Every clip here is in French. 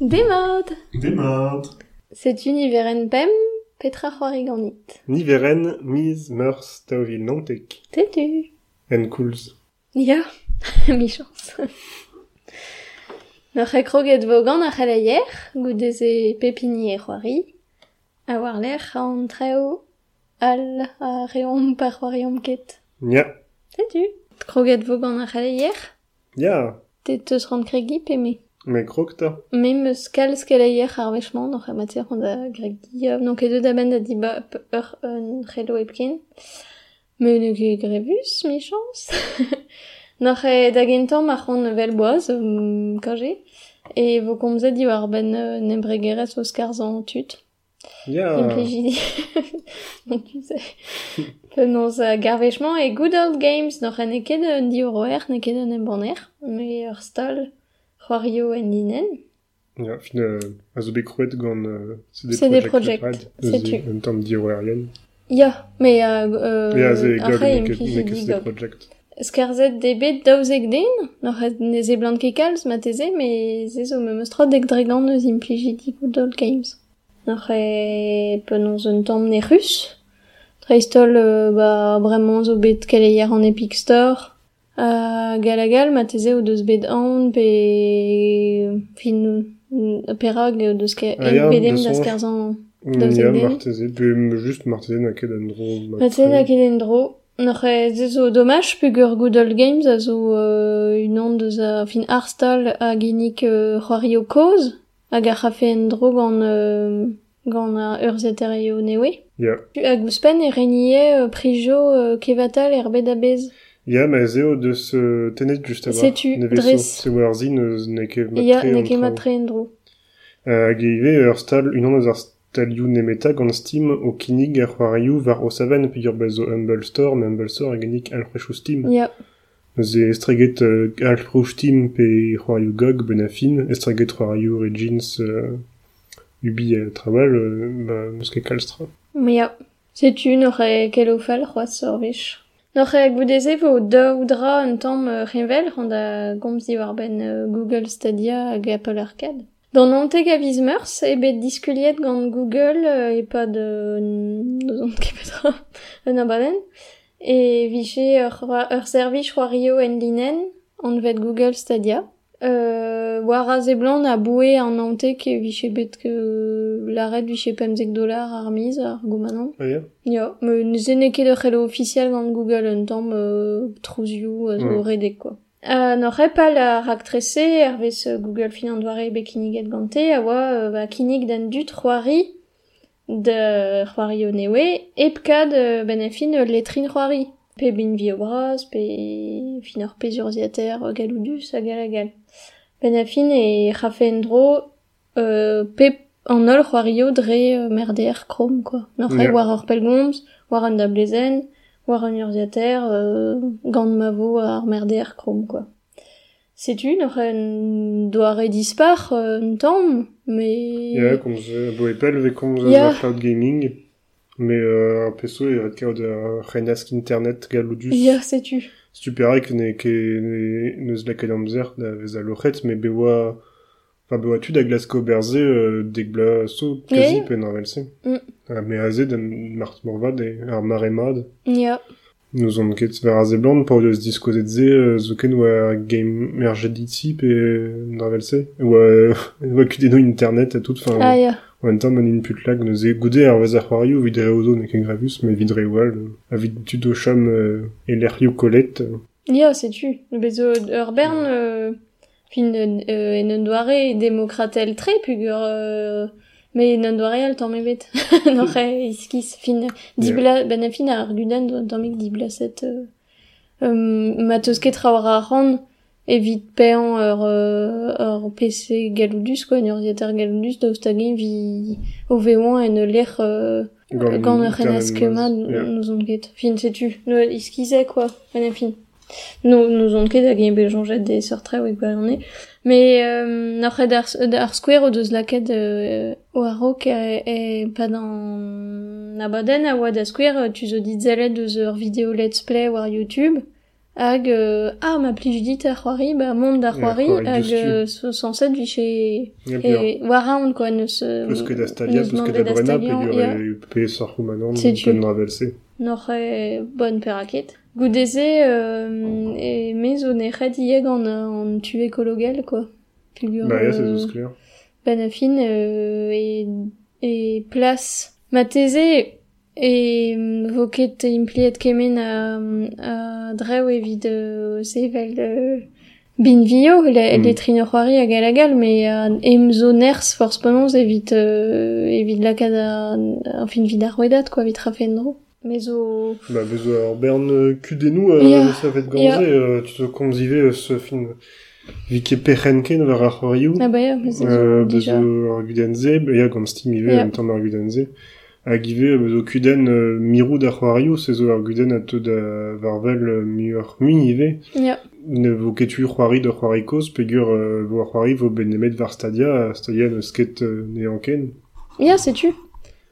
Demod Demod C'est univers en pem, petra c'hoariganit. Niveren, miz, meurs, taovil nantek. Tetu En koulz. Ya, mi chance. Noc'h e kroget vogan a c'haleier, goudez e pepini e c'hoari, a war l'er an treo al a reom par c'hoariom ket. Ya. Tetu Kroget vogan a c'haleier, Ya. te teus rand kregi peme. Me krok ta? Me meus kalz keleier ar wechman, n'oc'h ar mater an da greg Guillaume, n'on ket deud ben da di ba ur un c'hello epkin. Me ne ket grevus, me chans. n'oc'h e da gentan ma c'hant vel boaz, kaje, e vo komze di war ben nembregerez o skarz an tut. Ya! Implejidi. Donc tu sais. Penons a garvechman e Good Old Games, n'oc'h ne ket un di oroer, ne ket un embaner, me ur stol. C'hoario en linen. Ya, fin, a zo bet krouet gant euh, CD Projekt, Red. setu. Un tamm diouerien. Ya, me Ya, ze gog après, nek implejidi nek CD gog. Projekt. Skarzet debet daouzek den, noc'h ne ze blant ket kalz ma teze, me ze zo me meus trot dek dregan eus implejidi Good Old Games. Noc'h e penons un tamm ne rus, Treistol, euh, ba, bremañ zo bet keleier an Epic Store. Gal a galagal ma teze o deus bet an pe fin perog deus ke en bedem da skerzan deus en pe just marteze na ket an dro ma teze na ket en dro Noc'he ze zo dommage peg ur Good Old Games a zo euh, unan deus a fin arstal a gennik euh, c'hoario koz hag a c'hafe en dro gant euh, gant a ur zetereo newe. Yeah. Hag ouspen e renie euh, prijo euh, kevatal er bet a bez. Ya, ma eo deus tenet just avar. Setu, dres. Se war zin eus ne kev matre Ya, ne kev matre en dro. Hag eo ur stal, unan eus ar stalioù nemeta gant Steam o kinig ar c'hoarioù var o savan pe ur bezo Humble Store, me Humble Store egenik alfrechou Steam. Ya. Ze estreget uh, alfrechou Steam pe c'hoarioù GOG ben a fin, estreget c'hoarioù Regins uh, ubi a trawal, uh, ba, eus ket kalstra. Ya, setu n'oc'h e kelofal c'hoaz ur. Noc'h e goudeze vo daoudra un tamm euh, renvel, c'hant a gomz di war ben euh, Google Stadia hag Apple Arcade. Dans Nanteg a viz meurs, e bet diskuliet gant Google euh, e pa de... Nozont ket petra un abaden. E viche ur, ur service c'hoario en linen, an vet Google Stadia. Euh, war a ze blant a boue an Nanteg e viche bet que l'arret viche pemzek dolar ar miz ar goumanan. Ah ya me ne ket ur c'hello officiel gant Google un tamm euh, trouzioù a zo redek quoi. Uh, nor epal a rak trese, er vez euh, Google fin an doare be kiniget gante, a oa euh, ba kinig dan dut c'hoari de c'hoari o newe, epkad euh, ben letrin c'hoari. Pe bin vi o bras, pe fin ur pezurziater euh, galoudus a gal a gal. Ben a fin e c'hafe en dro euh, pe an ol c'hoario dre euh, merder krom, quoi. Nor Ja. war ur pelgomz, war an da blezen, war an urziater, euh, gant mavo ar merder krom, quoi. Setu, nor en doare dispar euh, un tamm, mais... Ya, komz euh, bo epel ve komz Ya. ar cloud gaming, me euh, ar peso e ret kaout ar renask internet galoudus. Ya, setu. Stuperek ne ke ne neus laket amzer da vez a lochet, me bewa Enfin, bewa tu da Glasgow berze euh, deg bla so quasi Yeah. pen ar velse. Mm. Ah, me a zed an mart morvad e ar maremad. Ya. Nous on ket ver a ze blant pa deus diskozet ze euh, zo ken oa game merjediti pe ar velse. Oa, oa kudeno internet et tout. Enfin, Ah, ya. Même temps, man in putlag neuze goude ar vez ar c'hoarioù vidre ozo me vidre wal. A vid tud o cham euh, e kolet. euh, Ya, setu. Bezo ur bern, euh, fin euh, en un doare demokratel tre, pug ur... Euh, me en un doare al tamm ebet. Nor e iskiz, fin... Dibla, ben a fin ar gudan do tammik diblaset... Euh, euh, ma teus ket tra war ar ran, evit pean ur, euh, ur PC galoudus, quoi, un urziater galoudus, daoust tagin vi o veoan en ler... Euh, gant ur renas kema Ja. nous on ket. Fin, setu. No, iskize, quoi. A fin. No, nous on ket hag e bejonjet de sortre oe gwellane. Mais, euh, n'apre d'ar, d'ar square o deus laket euh, o arok e, e pa dans abaden a oa da square, tu zo dit zelet deus ur vidéo let's play war YouTube, hag euh, ah ma pli judit ar c'hoari ba mont d'ar c'hoari hag so sanset vich e war aoûn quoi neus Peus ket da stalia, peus ket da brena, peogwir ya. e pe koumanan, Setu. ben ravelse. noc'h e peraket goudeze mez red ieg an, an tu ekologel quoi Pugur, Ba ya, se zeus kler. ben a fin euh, e, e plas ma teze e mm, vo ket impliet kemen a, a drew evit euh, sevel euh, bin vio le, Mm. mm. letrin ur c'hoari a gal a gal me a em zo ners force penons evit euh, evit lakad a, a fin vid ar wedat quoi evit rafen dro me zo Ba, bezo ar bern euh, kudenou, euh, Ya. ça ganze, Ya. euh, tu te euh, ce film. Vike pechenken war ar c'hoarioù. ah ba ya me zo Euh, déjà bezo ar gudenze, ba ya gant stim ive, Ya. en tamm ar gudenze. Hag ive, bezo kuden euh, mirou da c'hoarioù, se zo ar guden a teud da varvel euh, mi ur mun ive. ya Ne vo ketu c'hoari da c'hoarikoz, pegur euh, vo ar c'hoari vo benemet var stadia, stadia neus ket euh, ne anken. Ya, sais-tu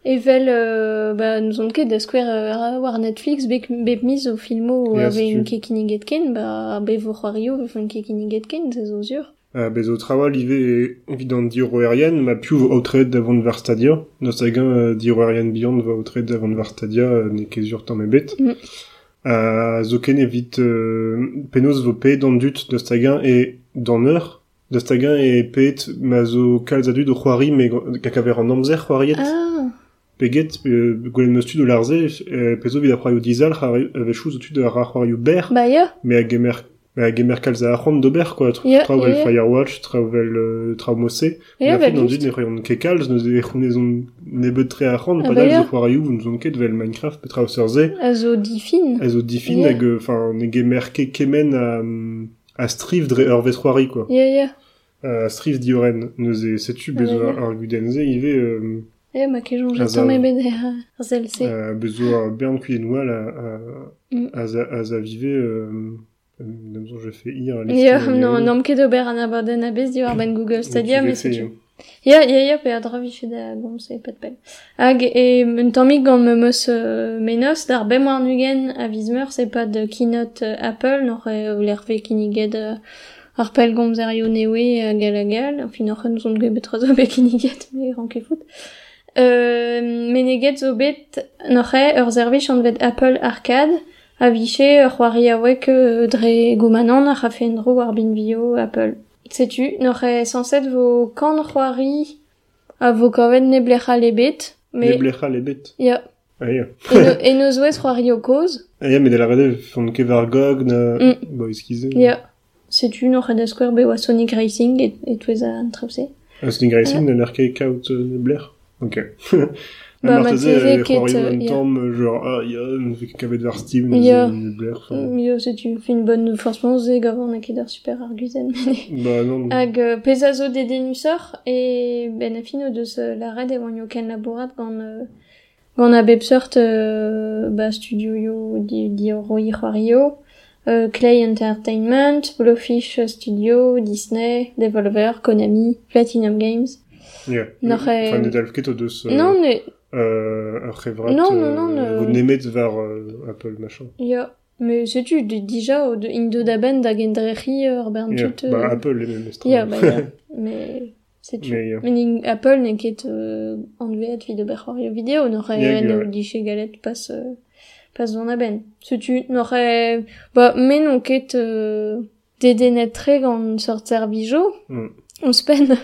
Evel, euh, bah, nous on ket da square euh, war Netflix, bek, bek mis au filmo Ya, ave sais-tu. une kekiniget ken, bah, be vo c'hoario vo une kekiniget ken, c'est zo sur. Uh, bez o trawal ive evident diro aerien, ma vo outred davant var stadia. Nos hag uh, diro aerien beyond va outred davant var stadia, uh, ne kezur tamm ebet. Mm. Uh, zo ken evit uh, penos vo pe dan dut de stagin e dan eur. De stagin e pet ma zo kalz a dud o c'hoari, me kakaver an amzer c'hoariet. Ah, Peget, uh, gwen meus tud o larze, uh, pezo vid a c'hoario dizal, ave chouz o tud c'hoario ber, bah ya, me a gemer me a gemer kalz a c'hant d'ober, quoi. Travel. Firewatch, travel traumose. Ja, fin, dud ne ket kalz, e tre a c'hant, Ah, bah, dal zo neus on ket vel Minecraft, petra o seurze, A zo difin. a zo difin Ya. hag, euh, enfin, ne gemer ket kemen a, a striv dre ur quoi. Ya, ya. A striv dioren, neus e setu bezo Ah, ya. ar gudenze, ive, euh, Ya, ma ket jonge ar euh, bezo ar bern a, a, a, a a Namzo, je fais ir. Io, non, non, ket ober an abaden a bez war ben Google Stadia, mais c'est Ya, ya, ya, pe a dravi fe da gom se pat pel. Hag e un tammig gant me meus menos d'ar bem war nugen a vizmeur se pas de keynote Apple nor e l'erve kiniged ar pel gomz ar yo newe a gal a gal, enfin nor eus on gebet rezo be kiniged, me ranke fout. Euh, meneget zo bet nore ur zervich an vet Apple Arcade, a viche ur c'hoari a wek euh, dre gomanan ar rafen dro war bin vio Apple. Setu, nor e sanset vo kan c'hoari a vo kavet ne blecha le bet, Me mais blecha le bet. ya, Ah, ya. e no- e neus wez c'hoari o koz, Ah, ya, mais de la rede, font ket var gog, na, Mm. bo eskize. ya. Setu, e da square be oa Sonic Racing et, et twez a. Ah, Sting Racing, na l'er ket kaout euh, ne bler. Ok. Bah, euh, ket, c'hoari euh, un ya. tamm, genre, ah, ya, ne fait kavet var Steam, ne Ya. ne bler, enfin. Yo, setu, fin bonne, franchement, ze gavant a ket ur super arguzen. Bah, non. Hag euh, pez a zo de denusor e ben a fin o deus euh, la red e oan yo ken laborat gant euh, gant a bep sort euh, ba studio yo di, di roi c'hoario euh, Clay Entertainment, Blowfish Studio, Disney, Devolver, Konami, Platinum Games. E- Enfin, deus, euh, Non, ne, euh, ur c'hevrat, Non, euh, non, non, ne- nemet var euh, Apple, machin. mais setu, de, dija, de, in de da ben da gendrechi ur bern. Bah, euh, Apple, les mêmes mais... setu. Mais. Men ing- Apple ne ket euh, an veet vid ober c'hoario video, nor e Ya, en ya. o diche galet pas, euh, pas d'an a ben. Setu, nor e... Ba, men on ket euh, dedenet tre gant sort servijo, Mm. on spen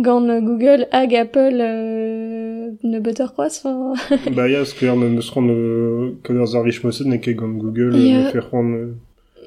gant euh, Google hag Apple euh, ne better croaz, enfin... Bah, ya, skeur, me meus ran, euh, kad ur zarvich moset, ne ket gant Google, Ya. me fer ran, euh,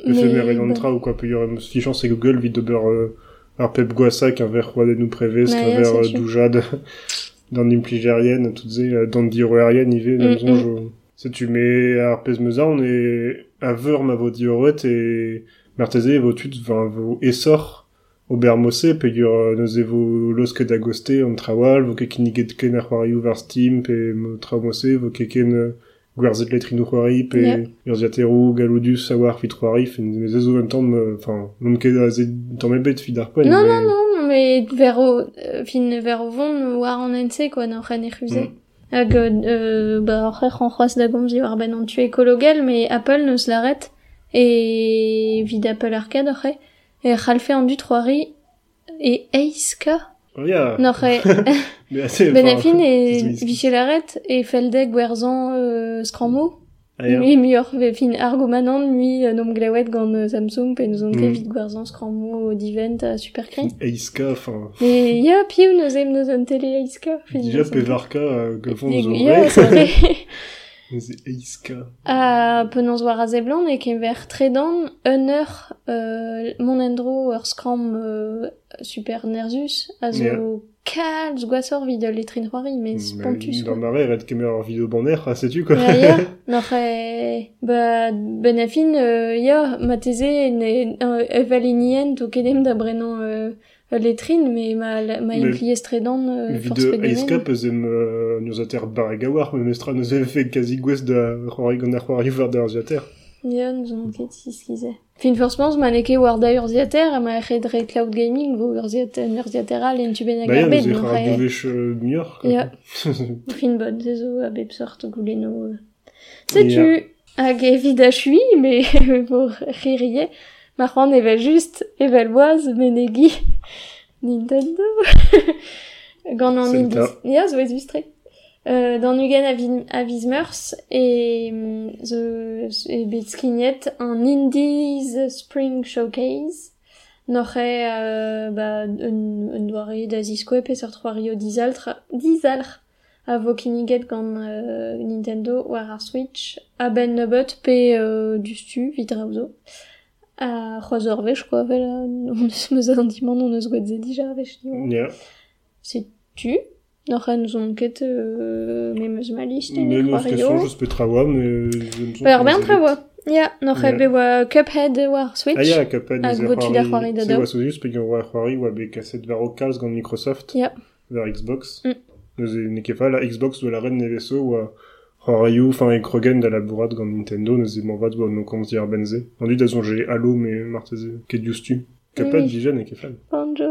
ephemer e gantra ou quoi, pe ur meus fichant se Google vid ober euh, ar pep goasak, un ver roa nous prevez, un ver euh, doujad, dans l'impligérienne, tout ze, euh, dans diro aérienne, ive, Mm, mm. jo... Se tu mets ar pez meuza, on est a veur ma vo dioret e marteze vo tud van vo essor ober mosse pe ur euh, neus e vo loske d'agoste an trawal vo ket kiniget ken ar c'hoarioù var Steam pe mo traw mosse vo ket ken euh, gwerzet c'hoari pe Yeah. ur ziaterou galoudus a war fit c'hoari fe me zo un tamm euh, enfin non ket a zet tamm ebet poen Non, mais- non, non, mais ver o, fin ver o vont war an ense, quoi, e. Mm. Hag, euh, bah, c'hoaz da war ben an tu ekologel, mais Apple neus l'arrête, et vid Apple Arcade oc'he, e c'halfe an du troari e eiska. Oh, ya. N'oc'he, Mais assez, ben enfin, afin e c'est whisky. vichelaret e feldek gwerzan euh, skrammo. Ah. Mi mi oc'h ve fin argomanan mi euh, nom glawet gant euh, Samsung pe nous on ket Mm. vid gwerzan skrammo divent a supercré. Eiska, enfin, Mais ya piou nous em nous on télé eiska. déjà Pevarka, euh, que font nos Ya, A penans war a zeblan e ken ver tredan un eur euh, mon endro ur skram euh, super nerzus a zo Yeah. kalz gwasor vid le trin c'hoari spontus Dans quoi. red kemer baner, ah, sais-tu, quoi. Ya, ya, n'oc'h e... Ba, ben a fin, euh, ya, ma teze euh, to kedem da brenan euh, le trin, mais ma, la- ma Mais- impli estredan euh, force Vidéo pe Eiska, gemen. peusem euh, nous a ter barregawar, mais mestra nous avait fait quasi gwest da c'hoari gant ar c'hoari war da arziater. Ya, nous on ket skize. Fin forcement, ma neke war da urziater, ma redre cloud gaming, vo urziater, urziateral en tu ben a Bah, ya, garbet, nous n'oc'h a e... douvech euh, mior. Ya. Fin zo a bep sort gouleno. euh. Hag a chui, mais pour ririe, ma evel juste, evel boaz, menegi, Nintendo. Cas. Ya, zo ez ustre. Euh, dans Nugan a, vin, a Vizmeurs, et hum, zo e bet skignet an Indies Spring Showcase, N'oc'he euh, ba, un, un doare da ziskoe pe sur trois rio dizaltre, dizaltre a vo kiniget gant euh, Nintendo war ar Switch, a ben nebot pe euh, du stu, vidrauzo. A c'hoaz ur vech, quoi, vel, euh, on eus meus an dimant, on eus gwet dija ar vech, ni Ya. C'est tu N'oc'he nous on ket me ne sais Pa ur ben. Ya, be oa Cuphead war Switch. Ah ya, ez votu da c'hoari c'hoari, da se oa sozus, pe gant oa c'hoari oa be kaset var gant Microsoft. Ya. Xbox. Mm. Neus e la Xbox doa la neveso oa c'hoarioù, fin e krogen da labourat gant Nintendo, neus e manvat oa no komz di ar benze. An dud a zon je Halo, me marteze, ket. Kapad Oui. dija ne kefal. Banjo,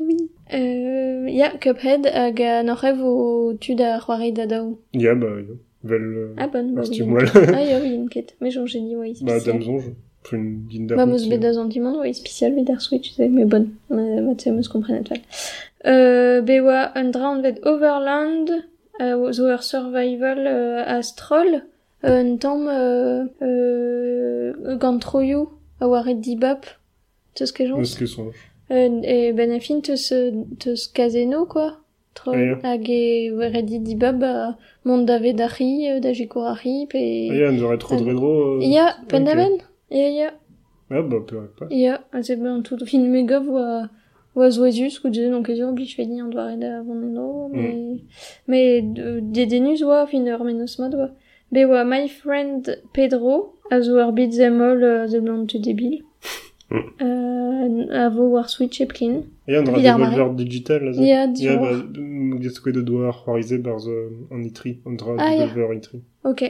oui. Euh, ya, Cuphead hag a n'oc'he vo tud a c'hoari da daou. Ya, ba, ya. Vel, euh, Ah bon, oui. stimwal. Ah ya, oui, une quête. Mais j'en j'ai dit, oui, Ba, spécial. dam zonj. Prun din da Bah, rout, meus bet da zantimant, oui, spécial ar Switch, c'est, mais bon, ma, ma tse meus komprenet val. Euh, be oa un vet Overland, euh, zo ur survival euh, astrol, un tamm euh, euh, gant troioù, a waret dibap, ket Neus ket sonj. Euh, et ben teus kazeno, quoi. Ya. hag e dibab a mont dave d'ari, euh, da jikourari, pe... Ah ya, nous aurait trop de redro. Ya, pen ok. da ben Ya, ya, Ah, ba, peu pas. ya. Se ben tout fin mega oa, oa zoezus, kou dizet, donc ez ur blij fedi an doare da von eno, mais... Mais, de- dedenus oa, fin ur menos mat oa. Be oa My Friend Pedro, a zo ur bit zemol, euh, ze blant tu débil. Mm. Euh, a vo war Switch e plin. Ya, an dra Vid ar devolver digital, là, Ya, Ya, dior. ba, gest ket de doa c'hoarize barz an itri, an dra ya. devolver itri. Ok.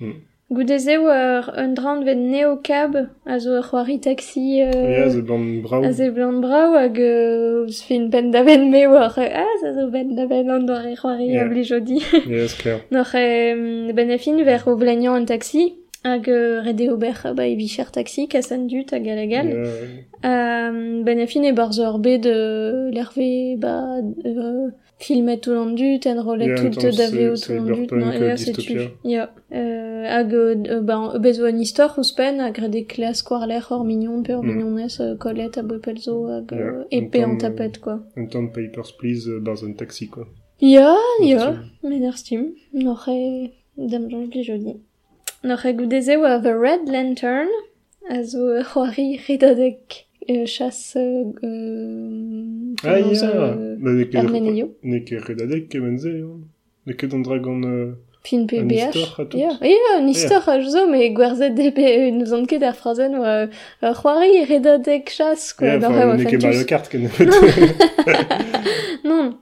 Mm. Goudez eo ur un draoñ vet neo cab a zo ur c'hoari taxi... Euh, oui, a zo blant brao. A zo blant brao hag euh, se fin ben da ben me war ah, a zo ben da ben an doar e c'hoari yeah. obli jodi. yes, clair. Nor e ben a fin ver o blagnan un taxi hag red eo ber ba e vicher taxi kasan dut hag galagal. Yeah. Um, ben a fin e barzo ar bet euh, ba... Euh, filmet tout l'an dut en rolet Ya, tout attends, da veo c'est- tout euh, et c'est tu ya euh, hag euh, ben e bez oan istor ouz pen hag rede klas koarler hor mignon pe ur Mm. mignonez euh, colette a hag Ya, euh, en euh, tapette quoi. Un temps de Papers, Please, euh, barz un taxi, quoi. ya Merci. men ar stim noc'h e dam jonj bi jodi noc'h e goudeze oa The Red Lantern. A zo euh, c'hoari redadek euh, chasse euh, euh, Ah, comment ya. ça, euh, Ba, ne ket Armenio. ne ket redadek kemenze. Ne ket an dragon... euh, fin PBH. istor a tout. Ya, ya, un istor a zo, gwerzet nous on ket ar frazen oa euh, redadek quoi. Kart, ken. Non,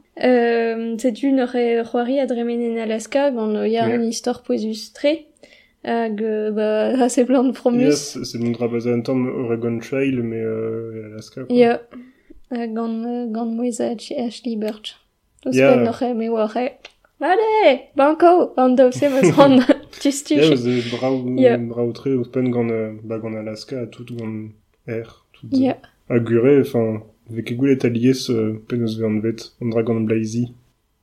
c'hoari Alaska gant ya Ja. istor poezus tre, hag euh, ba hase plan promus. Yes, c'est mon drabaz an tamm Oregon Trail, mais euh, Alaska. Quoi. Yeah, hag gant, gant mouez a Ashley Birch. Eus yeah. pen oc'he me war e. Vale, banko, an daouse ma zan tistu. Yeah, eus e brao, yeah. brao tre eus pen gant, ba, gant Alaska, tout gant air. Tout, yeah. A gure, enfin, vek e goulet aliez euh, pen eus gant vet, an dra gant blaizi.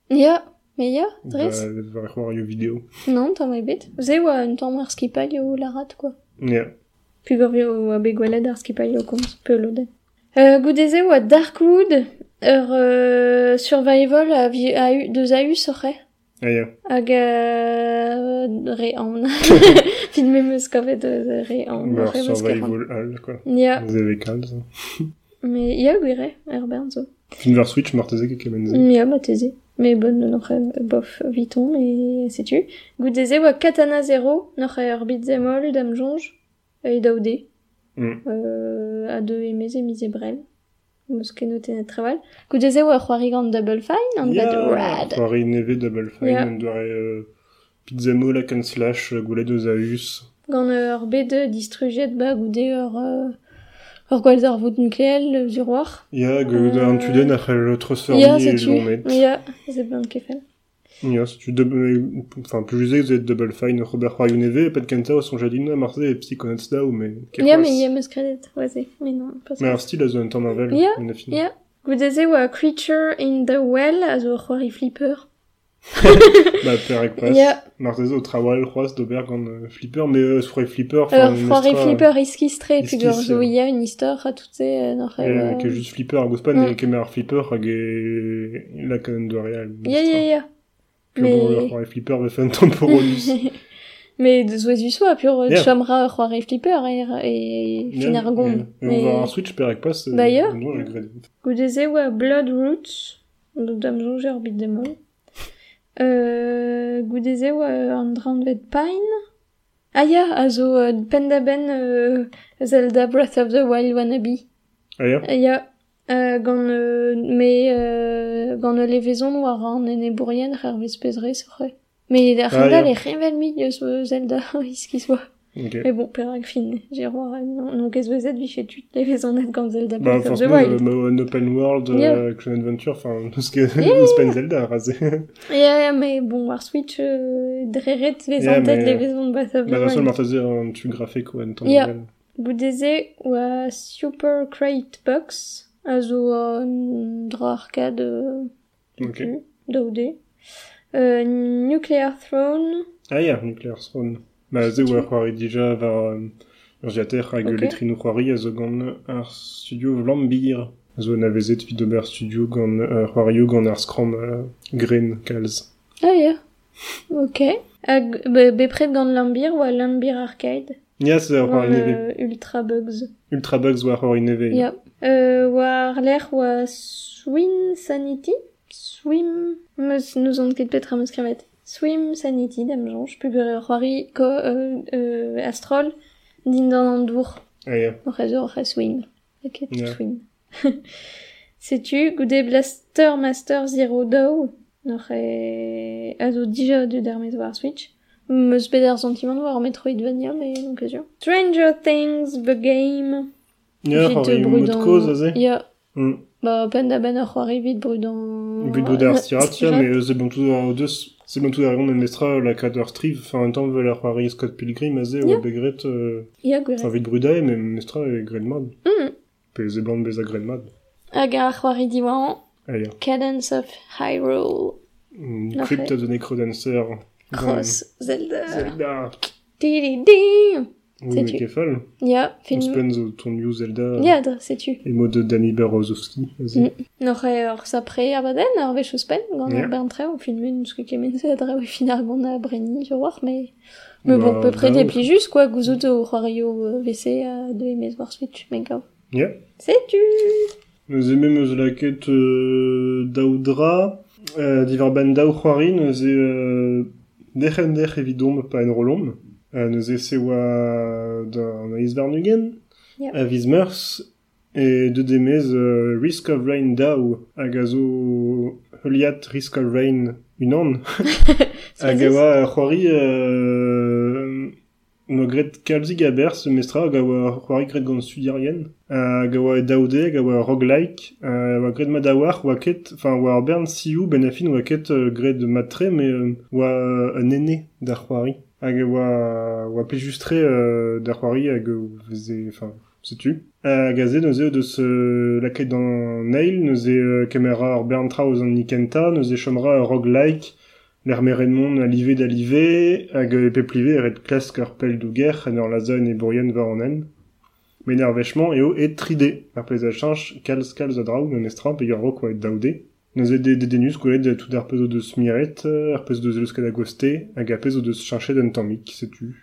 Yeah. Me ya, ba, dres? var c'hoar yo video. Non, t'en mai bet. Ze oa un tamm ar skipal yo la rat, quoi. Ja, Pu gor yo a begwelet ar skipal yo komz pelodet. Euh, goudeze oa Darkwood, ur survival a, vi- a eu, deus a oc'he. ah ya, Hag re an. Fin me meus kavet re an. an. survival all, quoi. Ya, Eus e kalz. me ya gwire, ur bern zo. Fin war Switch marteze ket kemenze. Ya, ma teze. Mais bon, non, bof, viton, mais sais-tu. Goudeze oa Katana Zero, n'oc'he ur bitzemol dam jonj, e daoude. Mm. Euh, a de emez e miz e brel. Meus ket noten et traval. Goudeze oa c'hoari gant Double Fine, an Ya, bet rad. c'hoari neve double fine, Ya. an doare euh, la can slash, goulet eus. Gant ur B2 distrujet ba goude ur... Euh, ur gwell ar vout nukleel du roi. Ya, ge Euh, an tudenn ar c'hell transfer Ya, ni e sais-tu. lomet. Ya, ze ben kefel. Ya, se tu double, enfin, plus jusé, vous êtes double fine, Robert Roy neve, pet kenta o son jadin, marse e psychonets da ou, mais... ket Ya, c'hoaz. mais ya meus kredet, oaze. Mais non, pas ça. Mais a un tamm avel, Ya, en a fin. ya. Goudeze oa Creature in the Well, a c'hoari flipper. Ba, perek pas. Ya, Marse zo trawal c'hoaz d'ober gant euh, flipper, mais euh, flipper, c'hoari mestra- flipper iskistre, puis iskis, gor zo euh. une histoire a tout se, n'oc'he... Euh, euh, que juste flipper ar gouspan, Mm. et kemer flipper hag la canon de real. Ya, ya, ya. Mais- ur c'hoari flipper fait un temporolus. Mais de zoez usua, pur Ya. chomra ur c'hoari flipper e, e fin ar gomp. Et on va un switch perek pas. Ya. Non, j'ai gret. Goudeze oa Blood Roots, do dam jonge ur bit demol. Euh, goudezeo euh, an dranvet pain. Ah ya, a zo euh, pendaben euh, Zelda Breath of the Wild wannabe. Ah ya? Ah ya, euh, gant, euh, me, euh, gant le levezon war an ene bourrien, rare vez pezre, c'est. Mais il a rien ah, le revel mi, Zelda, iskis oa. Ok. Mais bon, perak fin, j'ai roi, non, vous êtes, vichet tu levezonet gant Zelda Bah, Breath of the Wild. euh, un open world, Ya. euh, action adventure, enfin, tout ce que, c'est pas Zelda, rasé. Ja, mais bon, war Switch, euh, dreret vezan Ja, tet mais- le vezan Breath of the Bah, dans le Wild. martazer, un tu graphique ou un temps Ya. novel. Goudeze oa Super Crate Box, a zo an dra arcade, euh, Ok. daoude. Euh, Nuclear Throne, Ah ya, Nuclear Throne. Ma zeu a c'hoari dija var ur ziater hag okay. letrin c'hoari a zo gant ar studio Vlambir. Zo na vezet vid ober studio gant uh, c'hoario gant ar skram uh, green kalz. Ah ya, ok. Hag be, bepred gant Lambir ou Lambir Arcade Ya, yes, war c'hoari neve. Ultra Bugs. Ultra Bugs war c'hoari neve. Ya. Euh, war l'er war Swin Sanity Swim... Meus nous on ket petra meus krevet. Swim Sanity, dam jonge. Pu bere c'hoari ko euh, euh, Astrol din dan an dour. Ah zo oc'he swim. Eket Ya. swim. Setu, goude Blaster Master Zero Dow. Oc'he... A zo dija de dermez war Switch. Meus beder sentiment war Metroidvania, mais sûr. Stranger Things, The Game... Ya, Vite c'hoari mod brudant. koz a ze. Ya, Mm. Ba, pen da ben vid brudant... Vid bod ar stirat, mais euh, c'est bon tout ar deus, c'est bon tout ar gant en estra la kader striv, enfin, un temps vel ar c'hoari Scott Pilgrim a ze, Ya. oa begret, euh, Ya, gure. enfin, brudae, mais mestra e gred mad. Mm. Pe ze blant bez a gred mad. Hag ar c'hoari diwan, ya. Cadence of Hyrule, Mm. Crypt of the Necrodancer. Cross, Zelda... Zelda. Di-di-di Oui, C'est mais tu. kefal. On film... spend ton new Zelda. Ya, dra, setu. Et mode Danny Berozowski. Mm. N'oc'he ur sapre abaden, ar vech eus pen, gant Ya. ar bern tre, o filmen, eus ket kemense a dra o fin ar gant a breni, je war, mais... Mais Bah, bon, peu près bah, des pli juste, quoi, gouzout o c'hoario euh, VC a de emez war Switch, mais gav. Ya. Setu Neuze eme meus laket euh, daoudra, euh, divar ban daou c'hoari, neuze euh, dechen dech evidom pa en rolom, euh, se oa d'un eisvarnugen, Ja. a viz meurs, e de demez euh, Risk of Rain daou, hag a zo heuliat Risk of Rain unan, hag a oa c'hoari euh, no gret kalzig a berz mestra hag a oa c'hoari gret gant studirien, hag a oa daoude, hag a oa roguelike, euh, oa gret mat a war, oa ket, enfin ar bern siou ben afin oa ket euh, gret matre, mais euh, oa un ene d'ar c'hoari. Hag e oa, oa pejustre euh, da c'hoari hag veze, enfin, setu. Hag a ze neuze deus euh, laket dans Nail, neuze euh, bern traoù an Nikenta, neuze chomra ur roguelike, l'er merenmon a live da live, hag e peplive eret klask ur pel douger, an ur la zone e bourien va an en. Men ar vechman eo et 3D. Ar plez a chanj, kalz kalz a draoù, men estra, oa et. Neuze de de denus gwelet tout ar pezo deus miret, ar pezo deus eus kada goste, hag a pezo deus chanchet d'un tammik, setu.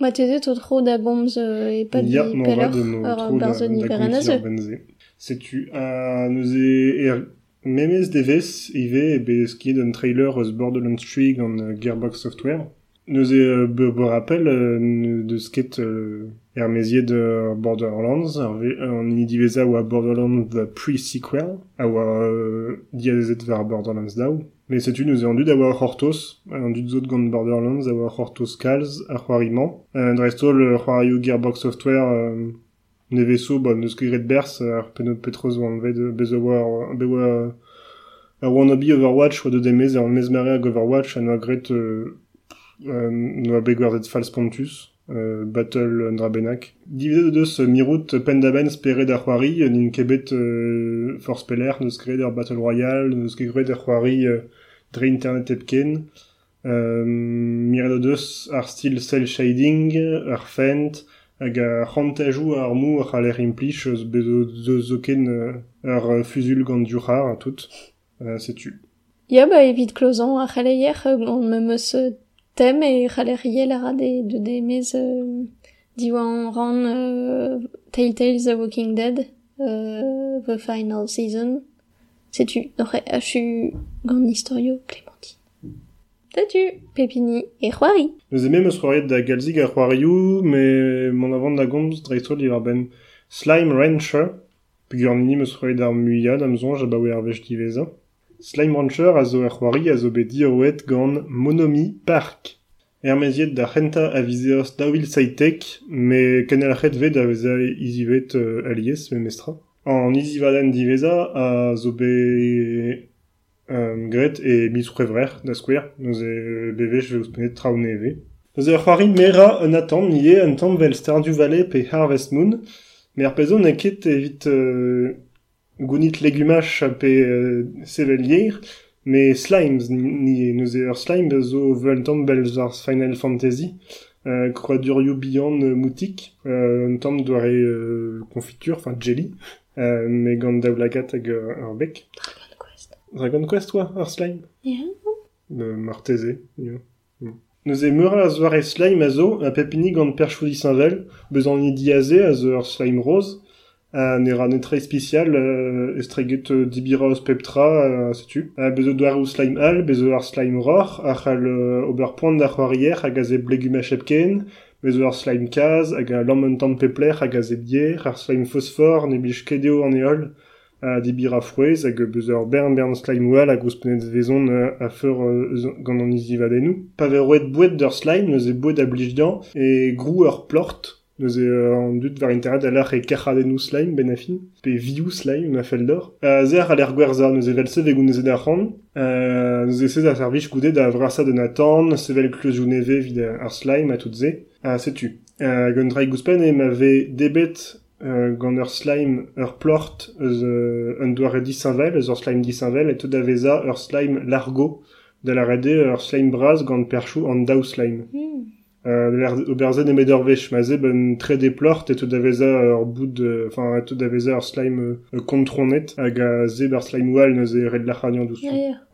Ma teze to tro da gomz euh, e pa di Ya, non, peler va de no ur tro da, barzon da iber gomzi an aze. ar benze. Setu, a neuze er memez devez, ive, e bez skiet un trailer eus Borderlands 3 gant euh, Gearbox Software. Neuze euh, be, be rappel euh, ne- deus ket euh, er meziet de Borderlands, ar ve, an ini diveza oa Borderlands the pre-sequel, oa euh, var Borderlands daou. Mais setu nous an dud a oa Hortos, an dud zot gant Borderlands, oa Hortos kalz, ar c'hoariman. Euh, dresto le c'hoario Gearbox Software, euh, ne vezo, bon, neus ket gret bers, ar penot petroz oan vet bez a oa, be oa, a wannabe Overwatch, oa de demez, ar mezmare hag Overwatch, an gret, euh, euh, noa begwarzet False Pontus, euh, Battle un Drabenak. Divide de deus euh, mirout pendaben spere da c'hoari, euh, Force Peller, ar Battle Royale, neus ket gret ar c'hoari euh, dre internet epken, euh, miret de deus ar stil cel shading, ar fent, hag a c'hantajou ar mou ar c'haler implich zoken euh, ar euh, fusul gant diouchar a tout. Euh, setu. Ya ba evit klozan a c'haleier meus euh, tem e c'haleriel a ra de, de demez euh, diwa an ran euh, Telltale The Walking Dead euh, The Final Season. Setu nore a chu gant historio Clémentine. Setu pepini e c'hoari Nous aimons eus c'hoariet da galzig ar c'hoarioù, mais mon avant da gomz dreistro li ar ben Slime Rancher, peogwir nini eus c'hoariet ar muiad am zonj a bawe ar vech diveza. Slime Rancher a zo ar c'hoari a zo Monomi Park. Er meziet da c'henta a vizeoz daouil saitek, me kenelac'het vet a veza izivet euh, alies, me mestra. An izivaden diveza a zo be euh, gret e mis prevrer da skouer, nous e bevech ve ouspenet traoù neve. Nous e c'hoari mera un atam nie un tamm vel Stardew Valley pe Harvest Moon, mais ar gounit legumach pe euh, sevelier, mais slimes ni nous e ur slime zo vel tamm bel ar Final Fantasy, euh, croadurioù bihan euh, moutik, euh, un tamm doare euh, confiture, enfin jelly, euh, mais gant daoulagat hag euh, ur bec. Dragon Quest Dragon Quest, toi, ar slime? Ya de Marteze. yo. Mm. Nous e meura a zoare slime a zo, a pepini gant perchoudi sainvel, bezan ni diaze a zo ur slime rose, a ne ra netre spécial, euh, estreget euh, dibira eus peptra, euh, setu. A bezo doare ou slime al, bezo ar slime ror, a c'hal euh, ober poant da c'hoarier hag a ze blegum a chepken, bezo ar slime kaz, hag a un pepler hag a ze bier, ar slime phosphore, ne kedeo an eol, a dibira frouez hag bezo bern bern slime wall hag ouz penet vezon euh, a feur euh, gant an izi vadenou. Pa bouet d'ur slime, neuze bouet a blij e grou plort, neuze euh, an dut var internet a l'ar e kerradennou slime ben a fin, pe viou slime ma fel. A zer a l'er gwerza, neuze vel se vegoun neuze da ran, euh, neuze se a servich goudet da vrasa de natan, se vel kleuzou neve vid ar slime a tout ze, a setu. Euh, gant drai gouspen e ma ve euh, gant ur slime ur plort eus euh, un doare disinvel, eus ur slime disinvel, et tout da ur slime largo, da la rede ur slime braz gant perchou an daou slime. hmm. Euh, l'er oberzen e meder vech, ma ze ben tre de plort, et tout da veza ur bout de, enfin, et tout da veza ur slime euh, kontronet, hag a ze ber slime wall neuze red ya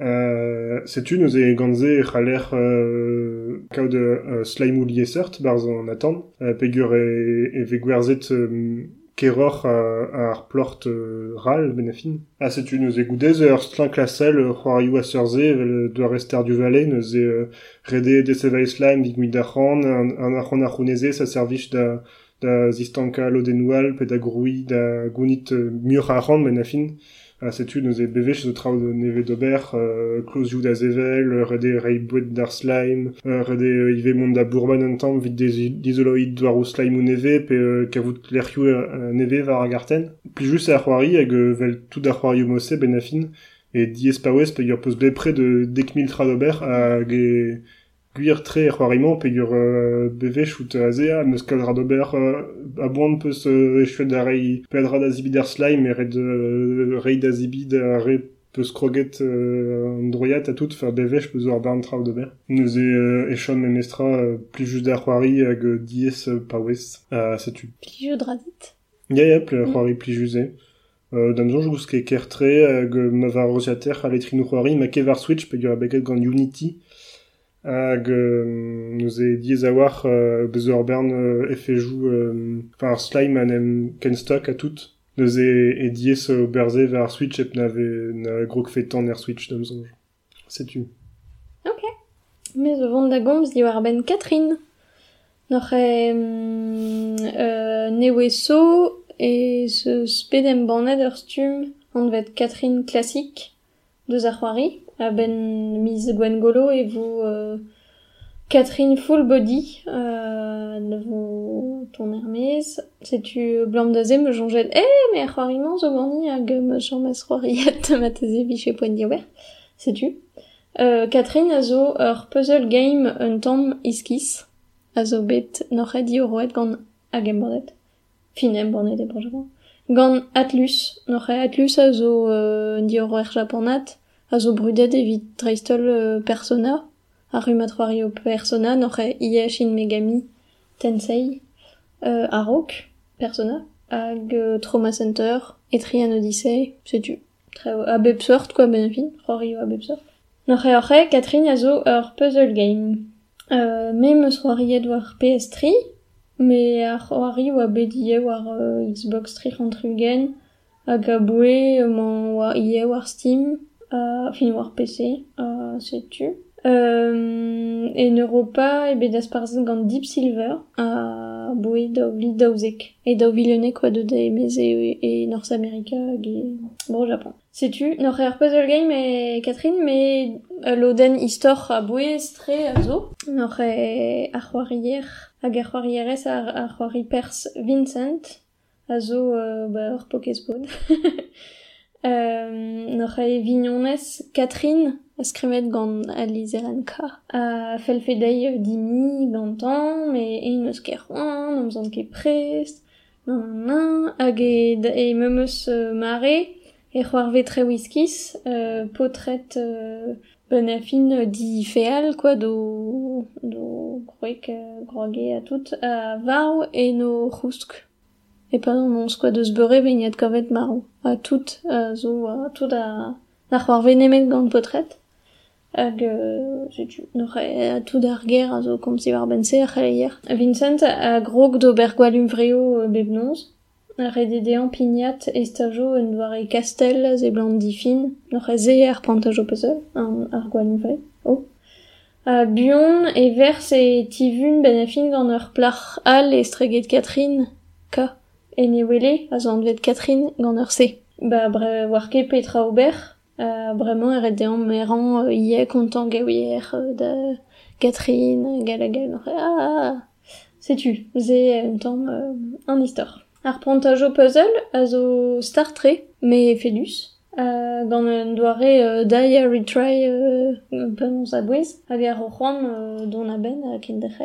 Euh, setu nous e gantze c'haller euh, kaout euh, slime ou liesert barz an atan, euh, pegur e, e ve gwerzet euh, keror a ar plort euh, ral ben a fin. Ah, setu nous e goudez ur slin klasel euh, c'hoarioù a seurze vel doa rester du valet, e euh, rede de sevai slime digmui da c'han, an, an ar c'hon ar c'houneze sa servich da, da zistanka lodenoual pe da gounit euh, mur a ran a setu nous e bevech zo de neve d'ober, euh, klaus da zevel, euh, rede rei slime, euh, rede euh, ive mont da bourban des d'isoloid doar slime ou neve, pe euh, kavout l'erioù euh, neve var a garten. Pli just ar c'hoari hag euh, vel tout ar c'hoarioù mosse ben a fin, e diez paouez pe ur peus bepre de dek mil tra d'ober hag e guir tre c'hoariment pegur euh, bevech out azea, meus kalra d'ober euh, a boan peus euh, echuet da rei pedra da zibid ar slime e red euh, rei da zibid a re peus kroget euh, an droiat a tout fer bevech peus ar barn traoù d'ober. Neus e euh, echon me mestra euh, pli just da c'hoari hag euh, diez euh, pa wez a setu. Pli dra dit. Ya ya, ple c'hoari pli juze. Euh, Damzon jous ket kertre hag euh, ma va roziater a letrin c'hoari ma ke var Switch pegur a beget gant Unity hag euh, nous e diez a war euh, beus ur bern euh, efejou euh, enfin slime an em ken stock a tout nous e, e diez o berze var Switch ep na ve na grog fetan er Switch damzon setu. Mais o vont da gomz di war ben Catherine. Noc'h e mm, euh, neweso e se spedem banet ur stum an vet Catherine klasik deus ar a ben miz Gwen Golo e vo euh, Catherine full body euh, ne vo ton Hermès ze me jonget eh mais ar c'hoari-mañ zo gani hag me chamez c'hoariet ma teze biche poen diober setu Euh, Catherine a zo puzzle game un tamm iskis a zo bet noc'h e di o roet gant a bordet. Finem bordet e brojavant. Gant Atlus, noc'h e Atlus a zo euh, di japonat, a zo brudet evit dreistol euh, persona, a o persona, e iech in Megami Tensei, euh, a persona, hag euh, Trauma Center, Etrian Odyssey, setu. Tre, a bep sort, quoi, ben fin, c'hoari o a e Catherine a zo ur puzzle game. Euh, me meus c'hoariet war PS3, me ar bedie war euh, Xbox 360 hag a boe man oa ie war Steam, uh, fin war PC, uh. Euh, en Europa e bet asparzet gant Deep Silver a boe daou li daouzek. E daou vilionek oa de da emez e, e North America hag e bro Japon. Noc'h ur puzzle game e Catherine, me euh, loden istor a boe stre a zo. Noc'h e ar Vincent a zo euh, ba. euh, noc'h e vignonez Catherine a skrimet gant Alice Eranka. A felfedei euh, dimi gantan, me en eus ket ket prest, nan euh, mare, whiskis, euh, potret euh, euh, di feal, quoi, do, do groek, euh, groage a tout, a varv e no c'housk. E pa non mons, quoi, deus beure veniet kovet marv. A tout, a zo, a tout a, a c'hoarve nemet gant potret. Hag, a tout ar ger a zo kom si war bense a c'haleier. Vincent a grog d'ober gwalum vreo euh. Ar rededean pignat estajo un doar e kastel ze blant difin, noc'h e ze ar pantajo ar gwalum vre. Oh. A buon e vers e tivun ben a fin gant ur plach al e streget Catherine, ka. E ne wele, a zo an vet Catherine gant ur se. Ba bre war ket petra ober, euh, bremañ er dean meran euh, ie kontant gaouier euh, da Catherine, gal ah, ze un tamm euh, an istor. Ar prontajo puzzle a zo startre, me fedus, euh, gant un doare euh, dai a retry euh, penons a bouez, hag ben a.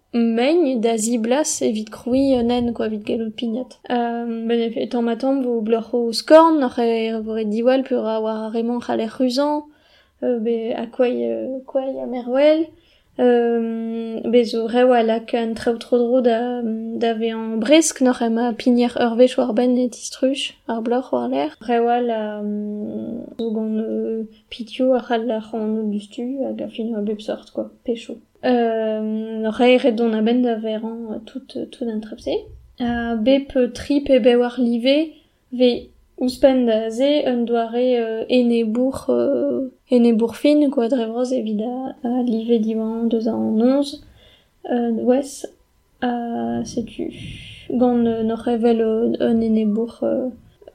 meigne da ziblas evit kroui euh, nen, quoi, gallout pignat. Euh, ben a fin, tamm a tamm vo bloc'ho skorn, n'oc'h e vore diwal pur a war a remant c'haler ruzan, euh, be a kwai, euh, kwai a merwell, Euh, bezo rew a lak an traoù tro dro da, da ve an bresk noc'h em a pigner ur vech war ben et istruch ar bloc'h war l'air. Rew a la um, zo gant euh, pitio a c'hall la c'han o dustu hag a fin a bep sort quoi, pecho. Euh, noc'h e red don a ben da veran euh, tout, tout an trepse. A bep euh, trip e be war live ve ouspen da ze un doare euh, ene bourg euh, ene bourg fin quoi drevroz evit a, a live divan deus an 11 euh, wes euh, sais-tu? Gant euh, no revel euh, un enebour euh,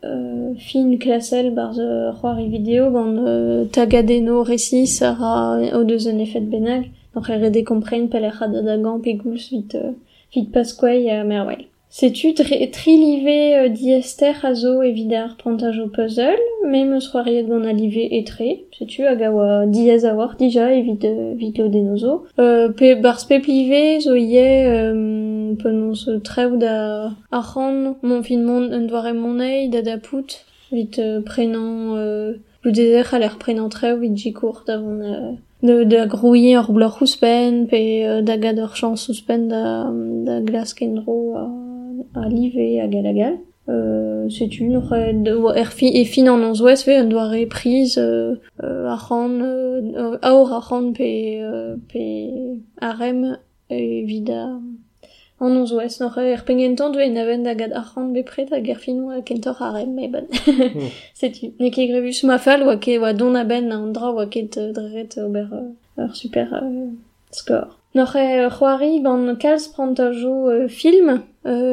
euh, fin klasel bar euh, c'hoari vidéo gant euh, tagadeno récit sara o deus un effet benag donc re dekomprein pel ar da gant pe gouls vit euh, pasquay a merwell Sais-tu tri trilivé euh, diester a zo evidar o puzzle, me meus c'hoariet gant alivé etre, sais-tu hag a oa diez a war dija evit, euh, vit lo denozo. Euh, pe barz pe plivé zo ie euh, penons trev da arran, mon fin mon un doare monei da da pout, vit euh, euh, le désert a l'air prenant trev vit jikour davon de, da grouiller ur blor ouspen, pe euh, da gad ur chans ouspen da, da glas kenro a, a live a gal a gal. Euh, n'aurait er fi, e fin an anzouez ve un doare prise euh, euh, a ran, euh, aor a ran pe, euh, pe arem evit a An on zo ez n'oc'h er pengentan dweud aven da gad ar c'hant bepred a gerfinoù a kentor a rem meben. mm. Setu. Ne ket grevus ma fall oa ket oa don a an dra oa ket dreret ober ur super score. skor. N'oc'h e c'hoari ban kalz prant a jo film,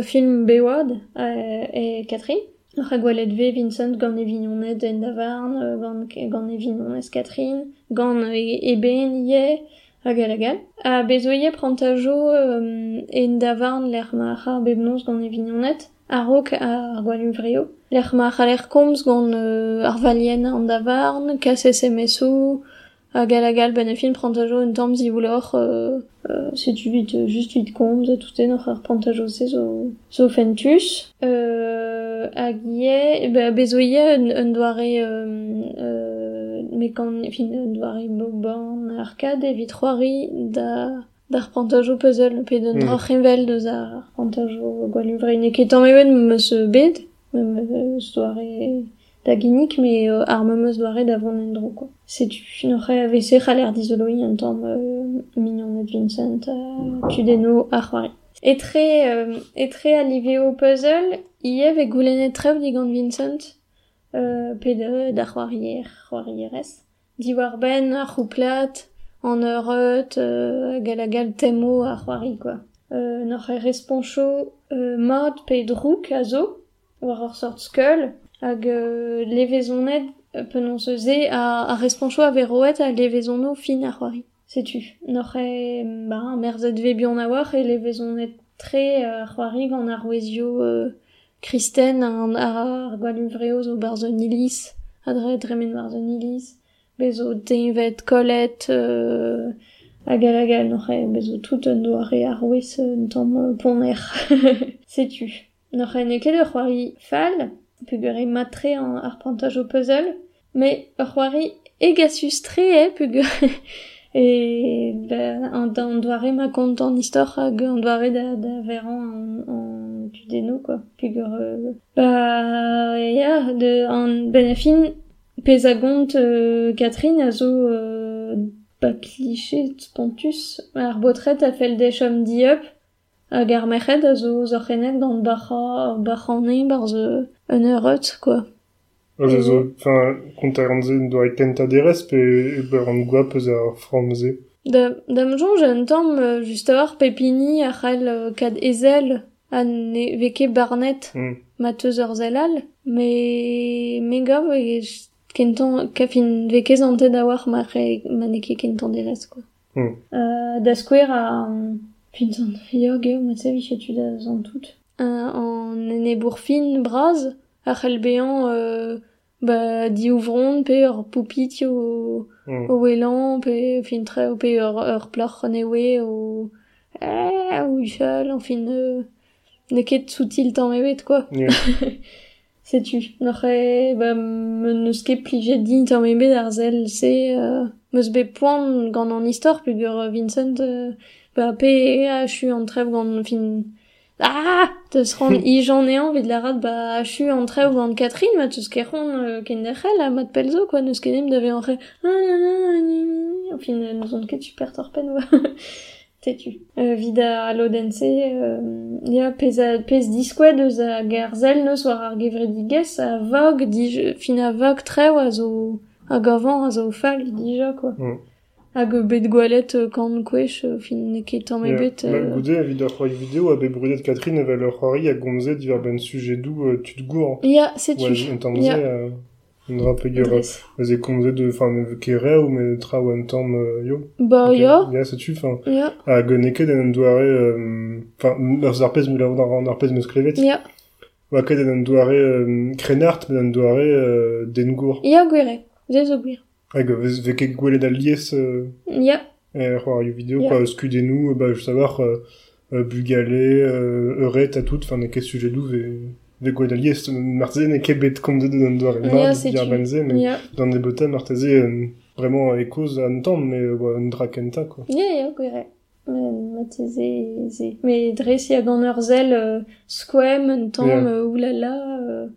film Bewad e Catherine. N'oc'h a gwelet ve Vincent gant evignoned en da varn, gant, gant evignonez Catherine, gant e, e ben, ye, a gal a gal. A bezoie prantajo euh, en davarn l'er a bebnoz gant e vignonet, a rok ar gwalum vreo. L'er a euh, ar valien an davarn, e a a e film prantajo un tamm zivoulour, euh, euh, just vit komz a tout en ar se zo, zo fentus. Euh, hag ie, un, un euh, euh, mekan, fin, un doare boban arcade evit c'hoari da d'ar prantajo puzzle, pe d'un Mm. dra c'henvel deus ar prantajo gwalum vre. Ne ket tamm ewen meus euh, bed, meus doare da ginnik, me euh, ar meus doare da vont en dro, quoi. Setu, n'oc'h a vese c'haller dizoloi un tamm euh, mignonet Vincent a tudeno ar c'hoari. Etre, euh, etre a liveo puzzle, iev e goulenet trev digant Vincent, euh, pe de, da c'hoarier, c'hoarierez. Diwar ben euh, gal a gal temo ar quoi. Euh, responcho euh, mod pe sort skull, hag euh, levezonet euh, penons ze a, a responcho a veroet a levezono fin ar c'hoari. Setu. N'oc'h e, ba, merzet ve bion a war e levezonet tre euh, euh, Kristen an ar gwalum vreo zo bar zo nilis, adre dremen bar zo nilis, bezo devet kolet, euh, a gal a gal, n'oc'h e bezo tout un doare ar wez un tamm poner. Setu. N'oc'h e ne ket ur c'hoari fall, pugure matre an ar prantaj o puzzle, me ur c'hoari egasus tre e pugure... E ben, an, doare ma kont an istor hag doare da, da veran an, an tudeno, quoi. Pugur, euh, ba, ya, de, an benafin, pez a gont euh, Catherine a zo euh, ba kliché spontus ar botret a fel dechom ar merched a zo zorchenet gant bacha, bachanne bar ze un eurot, quoi. Ah, je zo, enfin, kont ar anze doa kenta derez, pe ber an goa peus ar framze. Da, dam jonj un tamm euh, just a war pepini a c'hell euh, kad ezel veke barnet Mm. ma teus ur zelal, me me gav e kentan kafin veke zante da war ma re ma neke kentan derez quoi. Mm. Euh, da skouer a um, fin zan yog eo ma tsevi chetu da zan tout. Euh, an ene bourfin braz a euh, ba di ouvron pe ur poupit o Mm. o welan pe fin tre o pe ur, ur plor newe o eh, o uchal en fin euh, ne ket soutil tamm evet quoi Yeah. setu n'oc'he ba me neus ket plijet din tamm ebet ar zel se euh, meus be poan gant an istor pugur Vincent euh, ba pe a chu an trev gant fin. Ah deus ran i jan ean vid la rad ba a chu an trev gant Catherine ma teus ket ron euh, ken a mat pelzo quoi neus ket em da ve an re en fin nous on ket super torpen oa tetu. Euh, vida a lodense, euh, ya pez, a, pez diskoued eus a gerzel neus war ar gevredigez a vog, dij, fin a vog treo a zo a gavan a zo fal dija, quoi. Mm. Hag bet gwalet euh, kan kwech euh, fin ket tamm yeah. bet... Euh... Goude evit ar c'hoari video a bet brudet Catherine evel ar c'hoari a gomzet diver ben sujet dou euh, tut gour. Ya, yeah, setu. Oa, an. Yeah. Euh... dra peogwir eus e komzet de, enfin, ne kere ou me tra ou un tamm euh, yo. Ba, ya, Ya, setu, enfin, ya, a goneket en an doare, euh, enfin, ur zarpez mou laout an arpez meus klevet. ya, Oa ket en an doare euh, krenart, men an doare euh, den gour. ya gwere. Ze zo gwir. Hag vez ve ket gwelet al lies euh, Ya, e Ya. quoi, eus kudennou, bah, je savoir, euh, euh, bugale, euh, euret, tout, enfin, sujet-doù ve, ve lies, marteze ne ket bet en an doare dir benze, mais ya, dans des marteze euh, vraiment ekoz an mais euh, un dra kenta, quoi. ya, ya, gwere. Ze, ur zel euh, squem, tamm, Ya. euh, oulala, euh,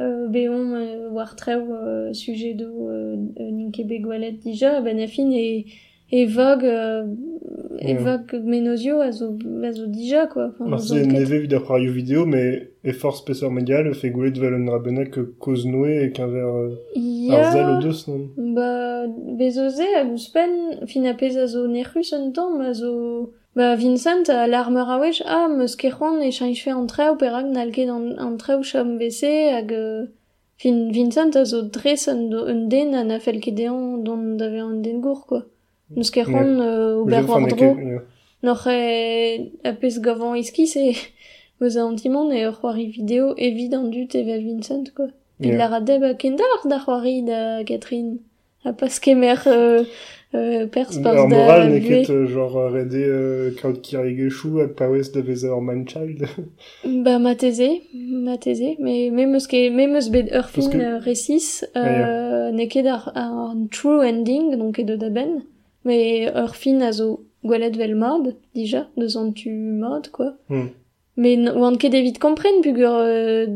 euh, beon euh, war euh, sujet do euh, ninke be gwalet dija, ben a fin e, e vog, euh, e vog menozio a zo, dija, quoi. Enfin, ket. neve vid ar c'hoari vidéo, mais effort spessor medial, fe gwelet vel an rabenek koz noe e qu'un ver euh, ar zel o deus, non? Ba, bezoze a gouspen, fin a pez a zo nercus un tamm, a zo... Ba, Vincent a l'armeur a wech, ah, meus kechon e chanj fe an treu, perak nalket an, an treu chom vese, hag... euh, Fin, Vincent a zo dres un, un den an a fel ket deon don dave an den gour, quoi. Meus kechon euh, Mais ober je- enfin, war ne dro, ket- ya. noc'h a pez gavant iski, se... Meus a antimon e ur c'hoari video evident dut evel Vincent, quoi. Il a deb a kendar da c'hoari da Catherine. A pas kemer euh, euh, pers Ar pars da moral euh, genre rede euh, kraut kirigechou hag paouez da vez ur man-child. Ba ma teze, ma teze, mais me meus ket, me meus bet ur Parce fin que- euh, resis, Ah, euh, ar, ar true ending, donc e de da ben, Mais ur fin a zo gwelet vel mod, dija, deus an tu mod, quoi. Mm. Mais oan ket evit kompren pug ur euh,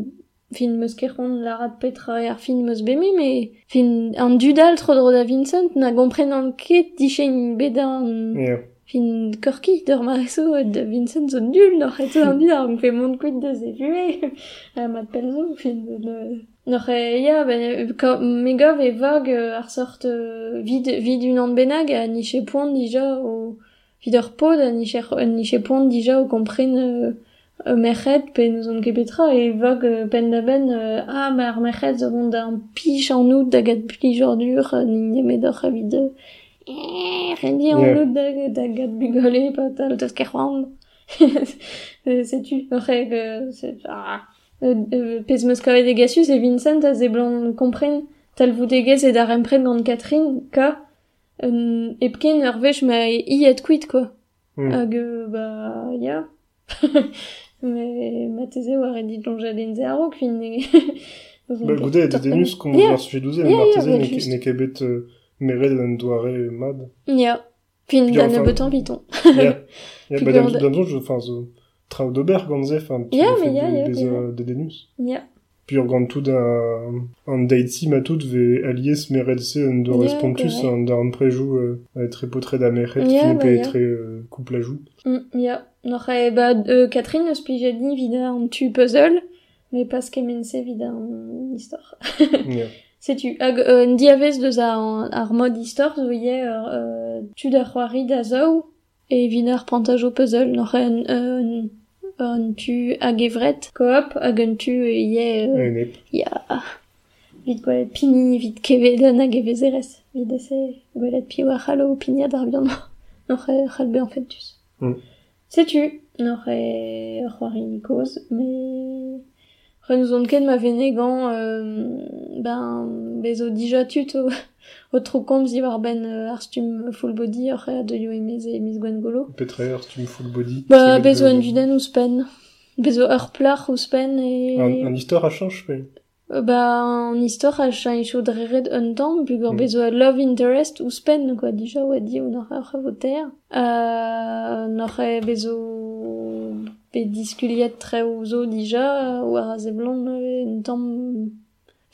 fin meus kerron la rat petra e ar fin meus beme, mais fin an dudal tro dro da Vincent na gompren an ket dichen beda an... Yeah. Fin korki d'ur mareso da Vincent zo nul, n'or eto an bidar, on fe mont kuit deus e vue, a mat pelzo, fin... De... Nor e ya, ben, ka, me gov e vag euh, ar sort euh, vid, vid un an benag a niche dija o vid ur pod a niche, niche poan dija o kompren euh, euh, merched pe nous on kebetra e vog euh, pen da ben euh, ah ma ar merched zo vont da an pich en out da gad pli euh, ni ne a vid euh, eh, rendi en out da, da gad bugole pa tal teus Euh, setu reg euh, c'est ah euh, euh, pez meus kavet egasus e Vincent a ze blanc kompren tal vout egez e gant Catherine ka euh, epken ur vech ma i et kuit quoi. Hmm. hag euh, ba ya. Mais ma teze war dit ze fin e Ba goude de denus kom Ya. war sujet douze, Ya, ya, marteze ya, ne euh, meret an doare mad. ya. Fin Puis da enfin- ne beton piton. Ya. Ya, Puis ba gorde- d'an je, enfin, zo, traoù d'ober gant ze, enfin, tu Ya, me mais fais ya, des- euh, de denus. ur gant tout un, un deitzi ma tout ve alies meret se un do Ya, respontus correct. an da an prejou euh, a etre potre da meret Ya, fin pe euh. Mm, ya noch e ba euh, Catherine eus pijadi vida an tu puzzle mais pas kemense vida an histoire Ya. Setu, hag euh, un diavez deus a an- ar mod histoire zo ie ur euh, tu da c'hoari da e vin ar pantajo puzzle noch un, un tu evret coop hag un tu ie euh, ep. ya. Vid gwalet pini vid kevedan hag evezerez vid ese gwalet pi war c'hallo pinia d'ar bihan noch e c'halbe en fentus Mm. Setu, noch e ur c'hoari koz mais Reneus on ket ma venegan, euh, ben, bezo dija tut o, o tro komz i war ben euh, ar stum full body ur re de yo emez e mis gwen golo. Petre ur stum full body. Ba, C'est bezo le- en duden ouz pen. Bezo ur plar ouz pen e... Un, un histoire a change, pe. Euh, Ba, an istor a chan iso dreret un tamm, bugur Mm. bezo a love interest ouz pen, quoi, dija oa di ou nor ar voter. Euh, e bezo pe diskuliet tre ouzo dija, war a euh, un tamm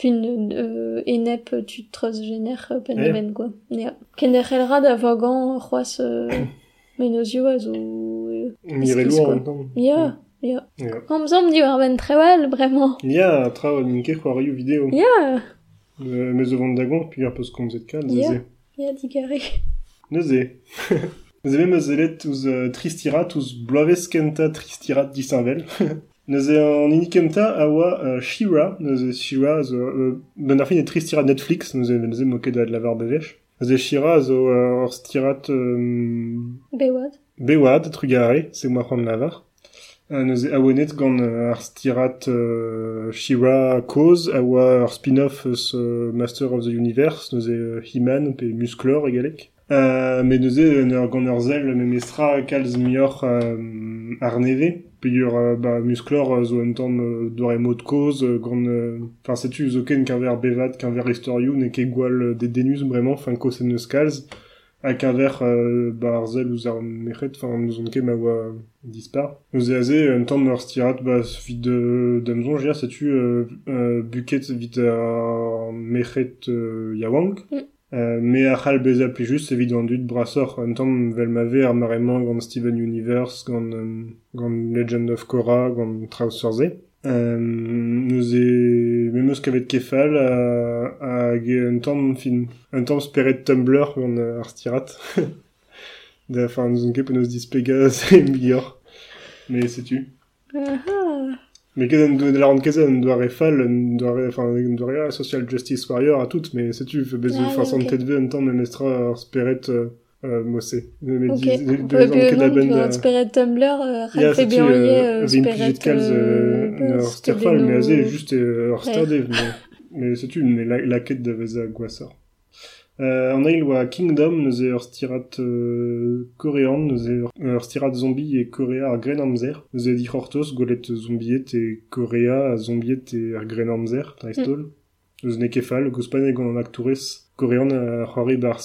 fin euh, enep tu treuz gener euh, pen Eh. ben, quoi. Ja. Ken der c'hellrad a vagan c'hoaz euh, menozio a zo... euh, Mire Esquisse, lourd quoi. en temps. Ya, ya. Ya. Komzom di war ben trewal, bremañ. Ya, tra ninke c'hoarioù vidéo. Ya, Euh, me zo vant dagon, puis ar peus komzet kal, Ya. zeze. ya digare. Neuze. Neuze me zelet ouz uh, tristirat ouz bloavez kenta tristirat disanvel. Neuze an inikemta a oa uh, Shira, neuze Shira zo... Uh, ben ar fin e trist tirat Netflix, neuze, neuze moket da lavar bevech. Neuze Shira zo uh, ur stirat... Um... Bewad. Bewad, trugare, se moa c'hoant lavar. Uh, neuze a gant uh, ar stirat uh, Shira Cause, a oa ur spin-off eus uh, Master of the Universe, neuze uh, He-Man pe Musclor egalek. Uh, me neuze ur gant ur zel me mestra kalz mior um, ar neve, pe ur uh, ba, Musclor uh, zo un tamm uh, dore mod cause. Enfin, uh, setu zo ken qu'un ver bevad, qu'un ver historiou, ne ket gwal uh, de denus bremañ, fin kosen eus kalz, hag un ver uh, ba ar zel ouz ar mechet, enfin, dispar. Nous e aze, un tamm ur stirat, ba, vid de damzon, uh, uh, buket ar mechet yawang, Euh, me a c'hall bez a pli just evit an dud brasoc'h un tamm vel ma ve Steven Universe, gant, um, gant Legend of Korra, gant Traouz ze. Euh, neus e memeus kavet kefal a, e un tamm fin, un tamm speret Tumblr gant uh, ar stirat. nous on ket peus neus dispega c'est meilleur. Mais sais-tu. Mais ket an de la rand kezet an doare fall, doare, enfin, an doare social justice warrior a tout, mais sais-tu, fe bez Ah, ah, forsan oui, ok. tet ve un tamm me mestra ar speret euh, euh, mosse. Me Ok. de- de- Ouais, an puis ket non, a tu da- vas speret Tumblr, euh, Ralph setu, Berrier, euh, euh, vin speret, plijet kalz euh, euh, ur sterfal, Stedeno- mais aze juste euh, stardev, mais, mais setu, mais la, la ket da vez Euh, an eil oa Kingdom, neuze ur stirat euh, korean, neuze ur, ur stirat zombie e korea ar gren amzer. Neuze di c'hortoz golet zombiet e korea a zombiet e ar gren amzer, dreistol. Neuze ne kefal, e gant an aktourez korean a c'hori bar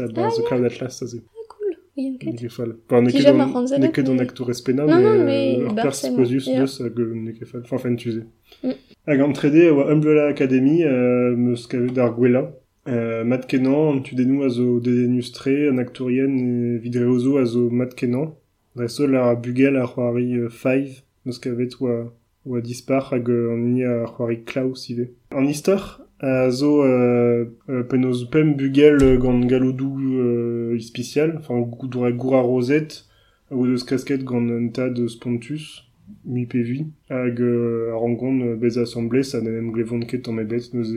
a bar Ah, The Cloud Atlas. Ah, cool. Oui. Ne kefal. Enfin, ne ket an- aktourez pena, Non, non, mais ur pers c'est posius neus euh, ne kefal. Enfin, fen tuze. Mm. Hag an trede oa Umbrella Academy, euh, meus kavet gwella. Euh, mat kenan, an tu denou a zo dedenus tre, an aktourien e vidreozo a zo mat kenan. Dresol a bugel a c'hoari euh, Five, meus kavet oa, oa dispar hag euh, an ini a Klaus ive. An istor, a zo euh, euh, penaos pem bugel euh, gant galodou euh, ispicial, enfin goudra goura rosette, ou deus kasket gant un tad de spontus, mi pevi, hag euh, ar rangon euh, bez assemblé, sa nenem glevon ket an mebet, neus.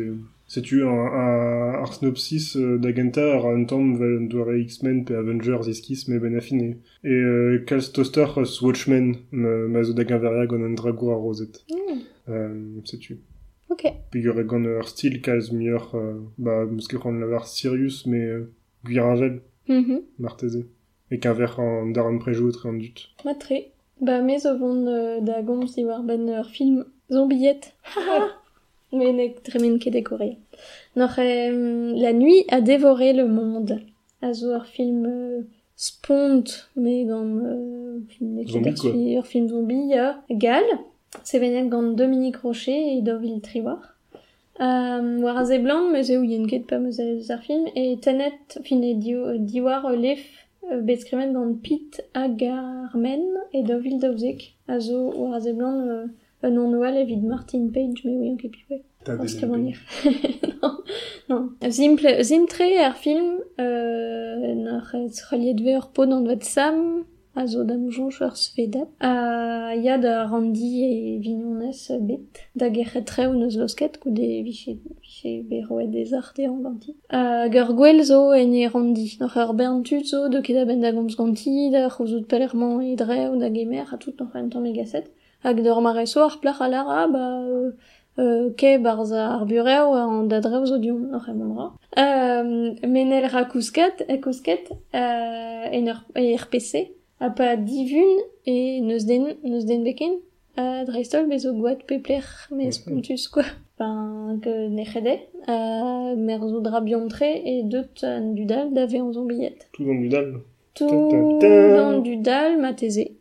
Setu un, un, ar synopsis euh, d'agenta X-Men pe Avengers iskis me ben afin e, e euh, kalz toster eus Watchmen ma, ma zo da gaveria gant an dragour a rozet. Mm. Euh, setu. Ok. Pegur e gant ur stil kalz miur, euh, ba, meus ket c'hoant lavar Sirius, me euh, guiringel, Mhm. marteze. E qu'un ver an dar an prejou tre an dut. Ma tre. Ba, me zo vont euh, da gomz di war ben film Zombiet. Mais ne tremen ket décoré. Noch euh, La nuit a dévoré le monde. A zo ur film euh, spont, mais gant euh, film ur film zombie. Gal. Se veniat gant Dominique Rocher et Dovil Triwar. Um, war a ze blanc, me ze ou yen ket pa a ar film, e tenet fin e diwar euh, lef euh, bet skrimet gant Pete hag ar men e Dovil Daouzek. A zo war a Euh, an Noël evit Martin Page, mais oui, an ket piwe. Ta Non, non. Zimple, zimtre ar film, euh, n'ar ez c'haliet ve ur po d'an vat Sam, a zo dam jonch ur svedat. A ya da Randy e vignonez bet, da gerre tre ou neus losket, kou de viche, viche beroet des arte an ganti. A ger gwell zo en e Randy, n'ar ur bern tut zo, de ket a ben da gomz ganti, da c'houzout pelerman e dreo, da gemer, a tout n'ar an tamm e. Hag d'ur mare so ar plach a lara, ba... Euh, euh, ke barz ar burev an da drev zo dion noc'h e mondra. Euh, menel ra kousket, e kousket, euh, en ur, e ur PC, a pa divun e neus den, neus den beken, a dreistol bezo gwaet pepler mes pontus, quoi. Ben, que ne c'hede, a mer zo dra biontre e deut an dudal da ve an zombiet. Tout dans du dalle. Tout dans dudal ma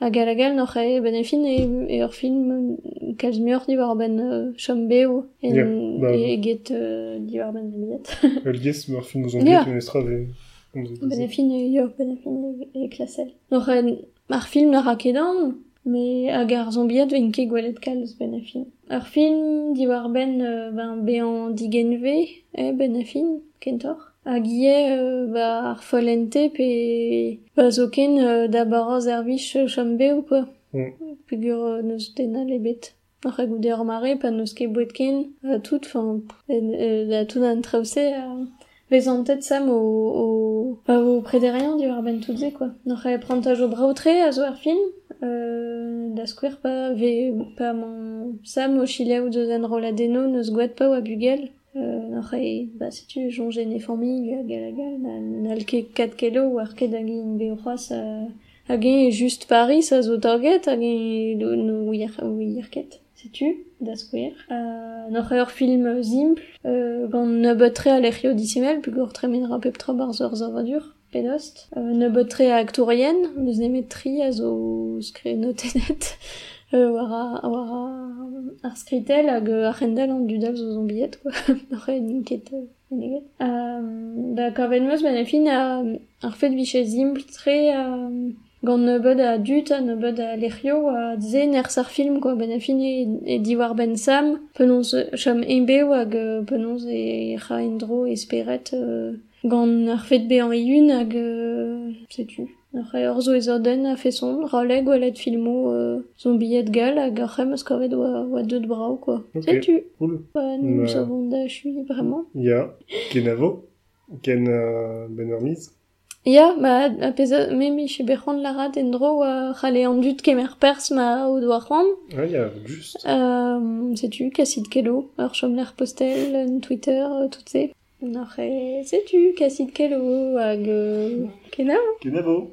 Hag a lagal n'oc'h e ben e fin e, e ur film kalz meur di war ben uh, chom beo en, yeah, bah, e, get uh, di war ben billet. El gez meur fin ouzon yeah. bet un estra ve... Ben e fin e yo, ben e fin e, e klasel. N'oc'h e ar film n'ar akedan, me hag ar zombiad vein ket gwelet kalz ben e fin. Ur film di war ben, uh, ben bean digenve e ben e fin, kentor. Hag ie euh, ba ar folente pe ba zo ken euh, da bara zervich euh, chom beo quoi. Mm. Pugur euh, neus denal ebet. Ar goude ur mare pa neus ket boet ken a tout, enfin, euh, da tout an traouse a... Vezantet sam o, o, pa o prederian di war ben tout ze, quoi. N'oc'h e prantaj o braoutre a zo ar film, euh, da skouer pa ve, pa man sam o chile ou deus en roladeno neus gouet pa oa bugel, Euh, Re, ba, setu, jonge ne famig, gal a gal, n'al ket 4 kelo, ar ket hag in be c'hoaz, hag e just Paris a zo target, hag e do no wir ket, setu, da skouer. Euh, N'oc'h ur film simple, euh, gant ne betre a l'echio dissimel, pug gor tremen ra pep tra barz ur zavadur, pedost. Euh, ne betre a aktourien, neus nemet tri a zo skre notenet. euh, war a, war a, ar skritel hag ar c'hendal an dudal zo zombiet, quoi. Nore n'inket, ket eneget. Euh, da kavet meus ben afin a, ar fet viche zimpl tre a, gant nebeud a dut, a nebeud a lerio, a dze ner sar film, quoi, ben afin e, e diwar ben sam, penons cham embeo hag penons e ra endro esperet, euh, gant ar fet be an e hag euh, setu. Ar e ur zo ez oden a feson, raleg welet filmo euh, zombiet gal hag ar c'hem eus kavet oa, oa deud brao, quoi. Ok. Setu. Cool. Bah, nous Ouais. avons da vraiment. Ya, ken avo, ken uh, ben. Ya, ma a peza memi che berc'hant la rat en dro a c'hale an dut kemer pers ma o doa c'hant. Ah, ya, just. Euh, sais-tu, Cassid Kello, l'er postel, Twitter, euh, tout se. N'oc'h e, sais-tu, Cassid Kello, hag... Euh, kenna Ken avo.